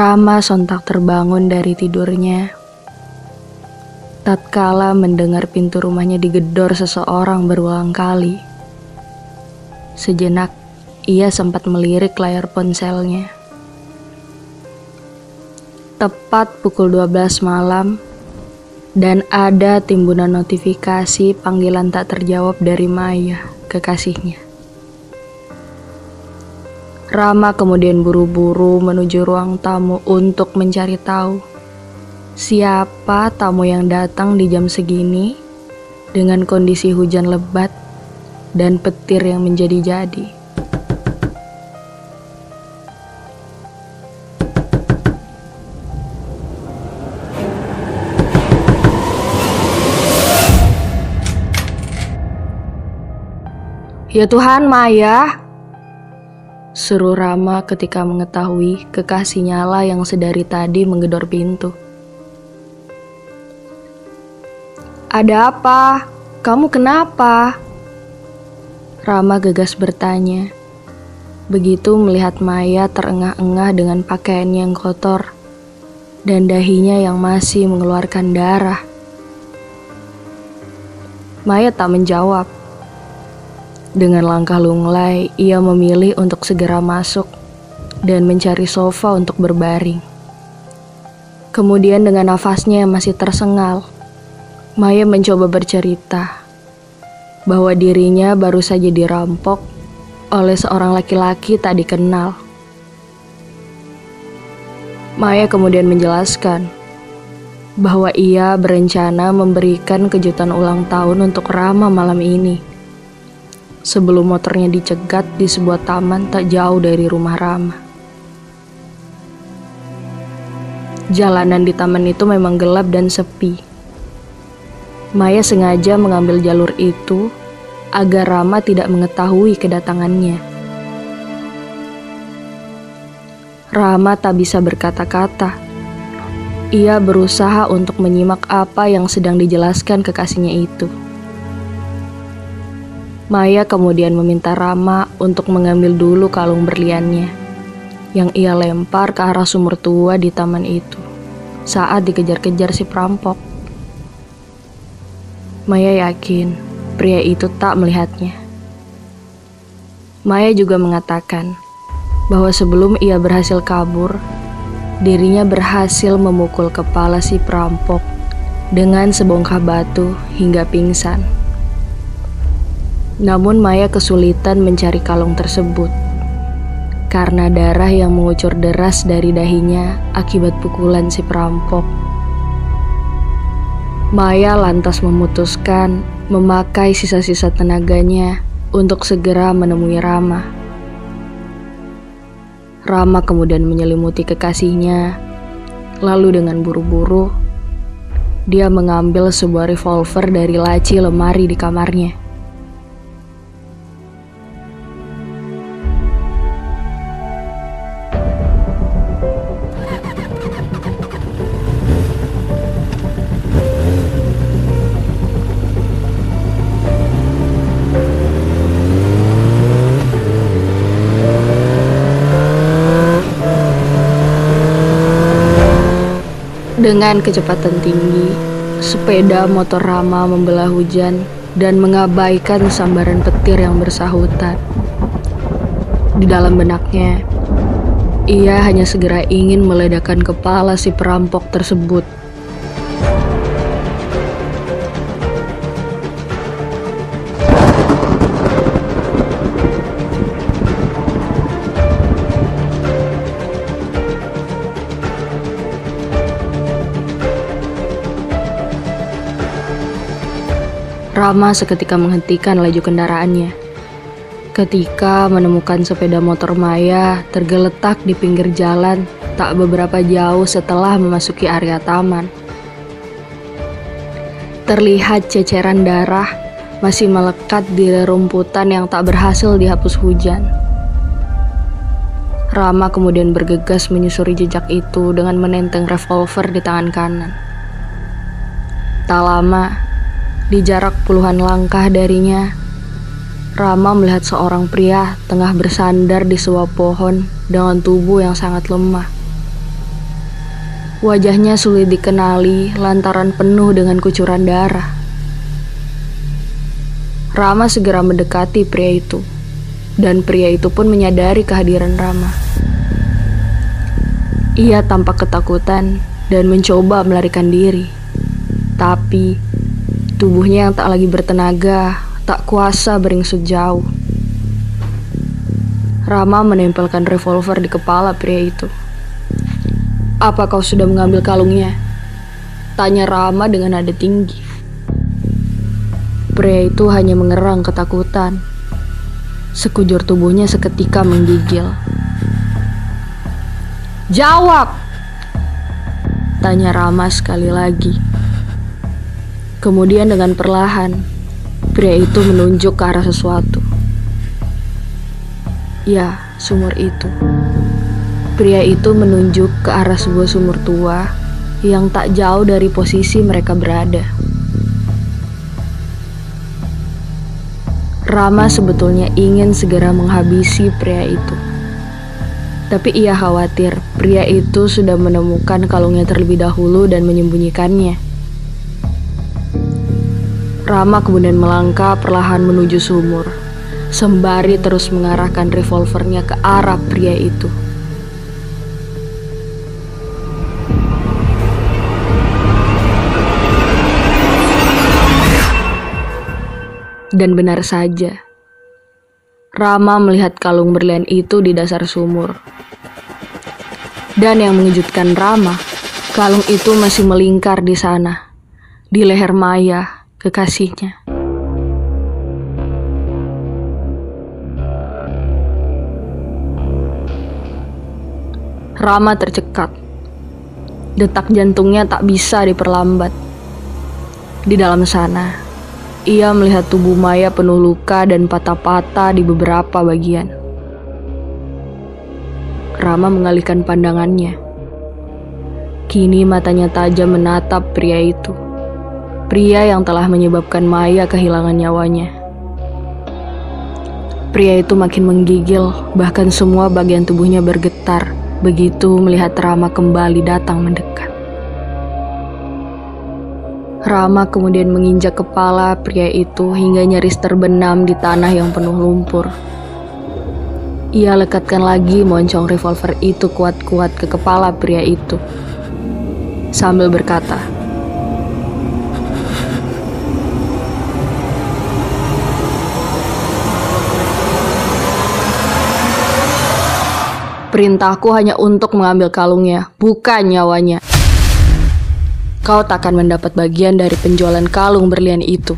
Rama sontak terbangun dari tidurnya. Tatkala mendengar pintu rumahnya digedor seseorang berulang kali. Sejenak, ia sempat melirik layar ponselnya. Tepat pukul 12 malam, dan ada timbunan notifikasi panggilan tak terjawab dari Maya, kekasihnya. Rama kemudian buru-buru menuju ruang tamu untuk mencari tahu siapa tamu yang datang di jam segini dengan kondisi hujan lebat dan petir yang menjadi-jadi. Ya Tuhan, Maya, Seru Rama ketika mengetahui kekasihnya lah yang sedari tadi menggedor pintu. Ada apa? Kamu kenapa? Rama gegas bertanya. Begitu melihat Maya terengah-engah dengan pakaiannya yang kotor dan dahinya yang masih mengeluarkan darah. Maya tak menjawab dengan langkah lunglai, ia memilih untuk segera masuk dan mencari sofa untuk berbaring. Kemudian dengan nafasnya yang masih tersengal, Maya mencoba bercerita bahwa dirinya baru saja dirampok oleh seorang laki-laki tak dikenal. Maya kemudian menjelaskan bahwa ia berencana memberikan kejutan ulang tahun untuk Rama malam ini sebelum motornya dicegat di sebuah taman tak jauh dari rumah Rama. Jalanan di taman itu memang gelap dan sepi. Maya sengaja mengambil jalur itu agar Rama tidak mengetahui kedatangannya. Rama tak bisa berkata-kata. Ia berusaha untuk menyimak apa yang sedang dijelaskan kekasihnya itu. Maya kemudian meminta Rama untuk mengambil dulu kalung berliannya yang ia lempar ke arah sumur tua di taman itu saat dikejar-kejar si perampok. Maya yakin pria itu tak melihatnya. Maya juga mengatakan bahwa sebelum ia berhasil kabur, dirinya berhasil memukul kepala si perampok dengan sebongkah batu hingga pingsan. Namun Maya kesulitan mencari kalung tersebut karena darah yang mengucur deras dari dahinya akibat pukulan si perampok. Maya lantas memutuskan memakai sisa-sisa tenaganya untuk segera menemui Rama. Rama kemudian menyelimuti kekasihnya, lalu dengan buru-buru dia mengambil sebuah revolver dari laci lemari di kamarnya. Dengan kecepatan tinggi, sepeda motor Rama membelah hujan dan mengabaikan sambaran petir yang bersahutan. Di dalam benaknya, ia hanya segera ingin meledakkan kepala si perampok tersebut Rama seketika menghentikan laju kendaraannya. Ketika menemukan sepeda motor Maya tergeletak di pinggir jalan tak beberapa jauh setelah memasuki area taman. Terlihat ceceran darah masih melekat di rumputan yang tak berhasil dihapus hujan. Rama kemudian bergegas menyusuri jejak itu dengan menenteng revolver di tangan kanan. Tak lama, di jarak puluhan langkah darinya, Rama melihat seorang pria tengah bersandar di sebuah pohon dengan tubuh yang sangat lemah. Wajahnya sulit dikenali lantaran penuh dengan kucuran darah. Rama segera mendekati pria itu, dan pria itu pun menyadari kehadiran Rama. Ia tampak ketakutan dan mencoba melarikan diri, tapi tubuhnya yang tak lagi bertenaga tak kuasa beringsut jauh. Rama menempelkan revolver di kepala pria itu. Apa kau sudah mengambil kalungnya? Tanya Rama dengan nada tinggi. Pria itu hanya mengerang ketakutan. Sekujur tubuhnya seketika menggigil. Jawab! Tanya Rama sekali lagi. Kemudian dengan perlahan, pria itu menunjuk ke arah sesuatu. Ya, sumur itu. Pria itu menunjuk ke arah sebuah sumur tua yang tak jauh dari posisi mereka berada. Rama sebetulnya ingin segera menghabisi pria itu. Tapi ia khawatir pria itu sudah menemukan kalungnya terlebih dahulu dan menyembunyikannya. Rama kemudian melangkah perlahan menuju sumur, sembari terus mengarahkan revolvernya ke arah pria itu. Dan benar saja, Rama melihat kalung berlian itu di dasar sumur. Dan yang mengejutkan Rama, kalung itu masih melingkar di sana, di leher Maya, kekasihnya. Rama tercekat. Detak jantungnya tak bisa diperlambat. Di dalam sana, ia melihat tubuh Maya penuh luka dan patah-patah di beberapa bagian. Rama mengalihkan pandangannya. Kini matanya tajam menatap pria itu. Pria yang telah menyebabkan Maya kehilangan nyawanya. Pria itu makin menggigil, bahkan semua bagian tubuhnya bergetar begitu melihat Rama kembali datang mendekat. Rama kemudian menginjak kepala pria itu hingga nyaris terbenam di tanah yang penuh lumpur. Ia lekatkan lagi moncong revolver itu kuat-kuat ke kepala pria itu. Sambil berkata, Perintahku hanya untuk mengambil kalungnya, bukan nyawanya kau takkan mendapat bagian dari penjualan kalung berlian itu.